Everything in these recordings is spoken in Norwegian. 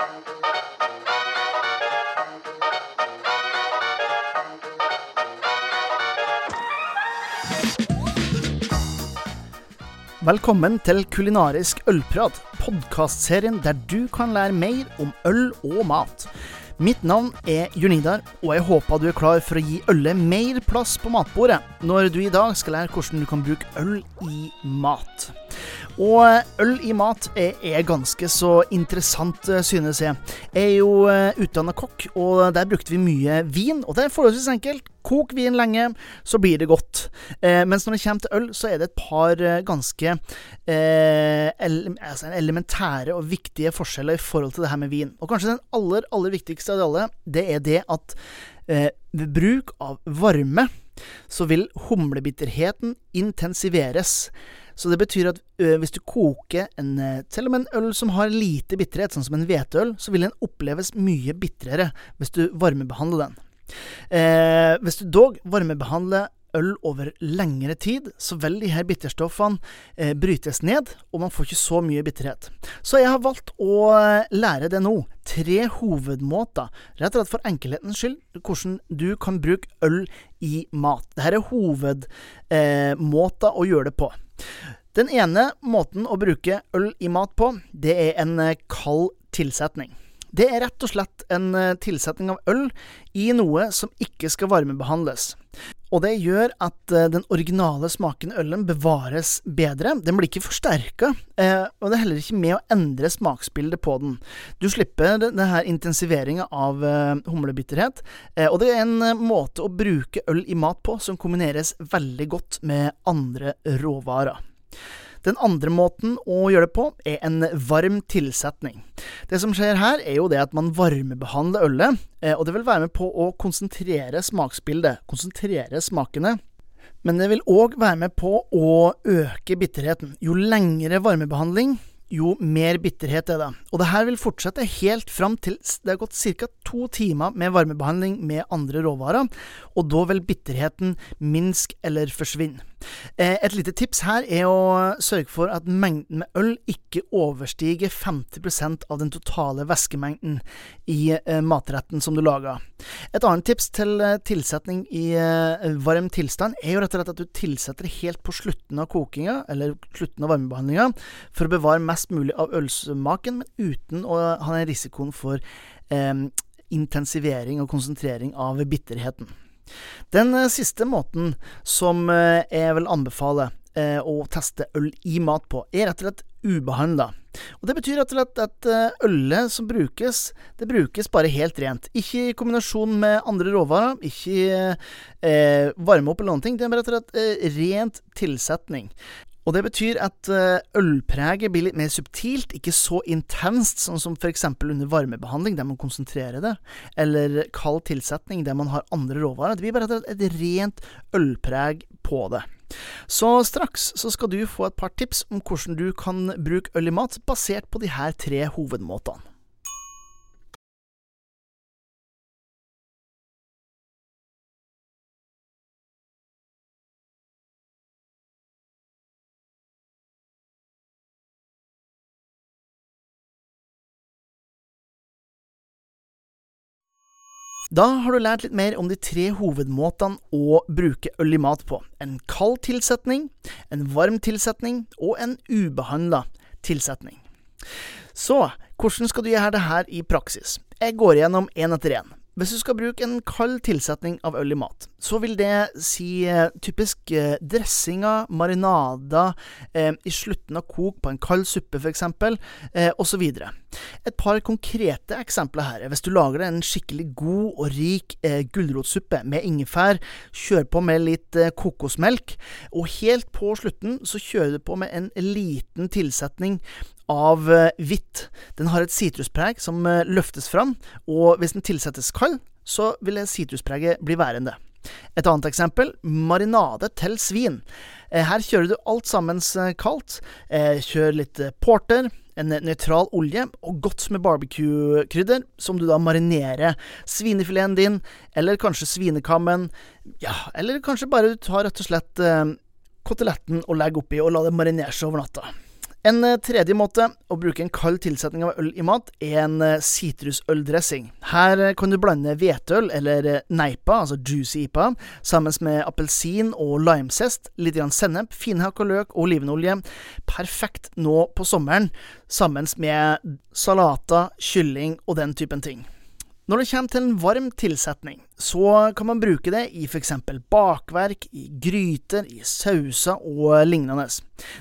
Velkommen til Kulinarisk ølprat, podkastserien der du kan lære mer om øl og mat. Mitt navn er Junidar, og jeg håper du er klar for å gi ølet mer plass på matbordet, når du i dag skal lære hvordan du kan bruke øl i mat. Og øl i mat er, er ganske så interessant, synes jeg. Jeg er jo uh, utdanna kokk, og der brukte vi mye vin, og det er forholdsvis enkelt. Kok vin lenge, så blir det godt. Eh, mens når det kommer til øl, så er det et par eh, ganske eh, altså elementære og viktige forskjeller i forhold til det her med vin. Og kanskje den aller, aller viktigste av de alle, det er det at eh, ved bruk av varme så vil humlebitterheten intensiveres. Så det betyr at ø, hvis du koker en, selv om en øl som har lite bitterhet, sånn som en hveteøl, så vil den oppleves mye bitrere hvis du varmebehandler den. Eh, hvis du dog varmebehandler øl over lengre tid, så vil de her bitterstoffene eh, brytes ned, og man får ikke så mye bitterhet. Så jeg har valgt å lære det nå. Tre hovedmåter, rett og slett for enkelhetens skyld, hvordan du kan bruke øl i mat. Dette er hovedmåter eh, å gjøre det på. Den ene måten å bruke øl i mat på, det er en eh, kald tilsetning. Det er rett og slett en eh, tilsetning av øl i noe som ikke skal varmebehandles. Og det gjør at eh, den originale smaken i ølen bevares bedre. Den blir ikke forsterka, eh, og det er heller ikke med å endre smaksbildet på den. Du slipper denne intensiveringa av humlebitterhet, og det er en måte å bruke øl i mat på som kombineres veldig godt med andre råvarer. Den andre måten å gjøre det på, er en varm tilsetning. Det som skjer her, er jo det at man varmebehandler ølet, eh, og det vil være med på å konsentrere smaksbildet, konsentrere smakene. Men det vil òg være med på å øke bitterheten. Jo lengre varmebehandling, jo mer bitterhet er det. Og det her vil fortsette helt fram til det har gått ca. to timer med varmebehandling med andre råvarer, og da vil bitterheten minske eller forsvinne. Eh, et lite tips her er å sørge for at mengden med øl ikke overstiger 50% av den totale væskemengden i eh, matretten som du lager. Et annet tips til eh, tilsetning i varm tilstand er jo rett og slett at du tilsetter helt på slutten av kokinga, eller slutten av varmebehandlinga, for å bevare mest mulig av ølsmaken, men uten å ha den risikoen for eh, intensivering og konsentrering av bitterheten. Den eh, siste måten som eh, jeg vil anbefale eh, å teste øl i mat på, er rett og slett ubehandla. Og Det betyr rett og slett at ølet som brukes, det brukes bare helt rent. Ikke i kombinasjon med andre råvarer, ikke eh, varme opp eller noen ting. Det er rett og slett eh, rent tilsetning. Og det betyr at eh, ølpreget blir litt mer subtilt, ikke så intenst, sånn som f.eks. under varmebehandling, der man konsentrerer det, eller kald tilsetning, der man har andre råvarer. Det blir bare et rent ølpreg på det. Så straks så skal du få et par tips om hvordan du kan bruke øl i mat, basert på de her tre hovedmåtene. Da har du lært litt mer om de tre hovedmåtene å bruke øl i mat på. En kald tilsetning, en varm tilsetning og en ubehandla tilsetning. Så hvordan skal du gjøre det her i praksis? Jeg går igjennom én etter én. Hvis du skal bruke en kald tilsetning av øl i mat, så vil det si eh, typisk eh, dressinger, marinader, eh, i slutten av kok på en kald suppe f.eks., eh, osv. Et par konkrete eksempler her. Hvis du lager en skikkelig god og rik eh, gulrotsuppe med ingefær, kjør på med litt eh, kokosmelk, og helt på slutten så kjører du på med en liten tilsetning av eh, hvitt. Den har et sitruspreg som eh, løftes fram, og hvis den tilsettes kald, så vil sitruspreget bli værende. Et annet eksempel marinade til svin. Eh, her kjører du alt sammen kaldt. Kjør litt porter, en nøytral olje og godt med barbecue-krydder, som du da marinerer svinefileten din, eller kanskje svinekammen, ja, eller kanskje bare du tar rett og slett koteletten og legger oppi og lar det marinere seg over natta. En eh, tredje måte å bruke en kald tilsetning av øl i mat, er en eh, sitrusøldressing. Her eh, kan du blande hveteøl, eller neipa, altså juicy ipa, sammen med appelsin og limezest, litt sennep, finhakka løk og olivenolje. Perfekt nå på sommeren, sammen med salater, kylling og den typen ting. Når det kommer til en varm tilsetning, så kan man bruke det i f.eks. bakverk, i gryter, i sauser og lignende.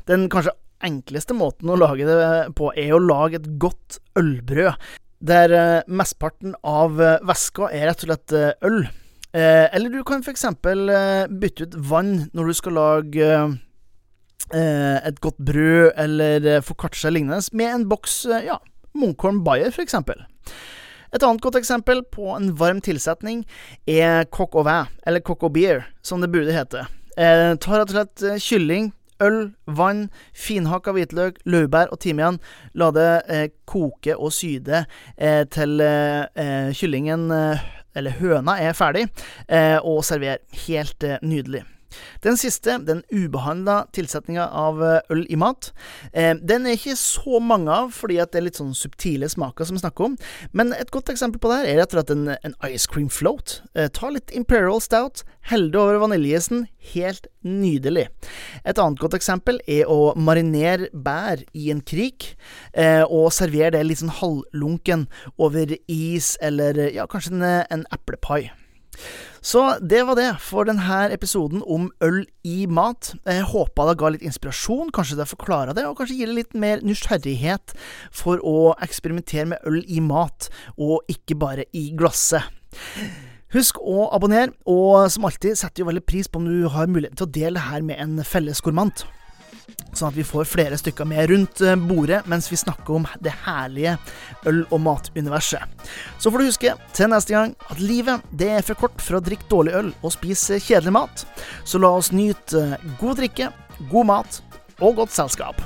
Den kanskje enkleste måten å lage det på, er å lage et godt ølbrød. Der uh, mesteparten av uh, væska er rett og slett uh, øl. eller du kan f.eks. Bytte ut vann når du skal lage et godt brød eller foccaccia lignende, med en boks ja, Munkholm Bayer f.eks. Et annet godt eksempel på en varm tilsetning er coq au vin, eller coq au beer, som det burde hete. Eh, tar rett og slett kylling, øl, vann, finhakka hvitløk, laurbær og timian. La det eh, koke og syde eh, til eh, eh kyllingen, eh, eller høna, er ferdig, eh, og server. Helt nydelig. Den siste, den ubehandla tilsetninga av eh, øl i mat, eh, den er ikke så mange av, fordi at det er litt sånn subtile smaker som vi snakker om. Men et godt eksempel på det her er rett og slett en, ice cream float. Eh, ta litt Imperial Stout, hell det over vaniljeisen. Helt nydelig. Et annet godt eksempel er å marinere bær i en krik, og servere det litt sånn halvlunken over is eller ja, kanskje en, en eplepai. Så det var det for denne episoden om øl i mat. Jeg håpa det ga litt inspirasjon, kanskje det forklarer det, og kanskje gir det litt mer nysgjerrighet for å eksperimentere med øl i mat, og ikke bare i glasset. Husk å abonnere, og som alltid setter jo veldig pris på om du har muligheten til å dele det her med en felles gormant sånn at vi får flere stykker med rundt eh, bordet mens vi snakker om det herlige øl- og matuniverset. Så får du huske til neste gang at livet det er for kort for å drikke dårlig øl og spise kjedelig mat. Så la oss nyte god drikke, god mat og godt selskap.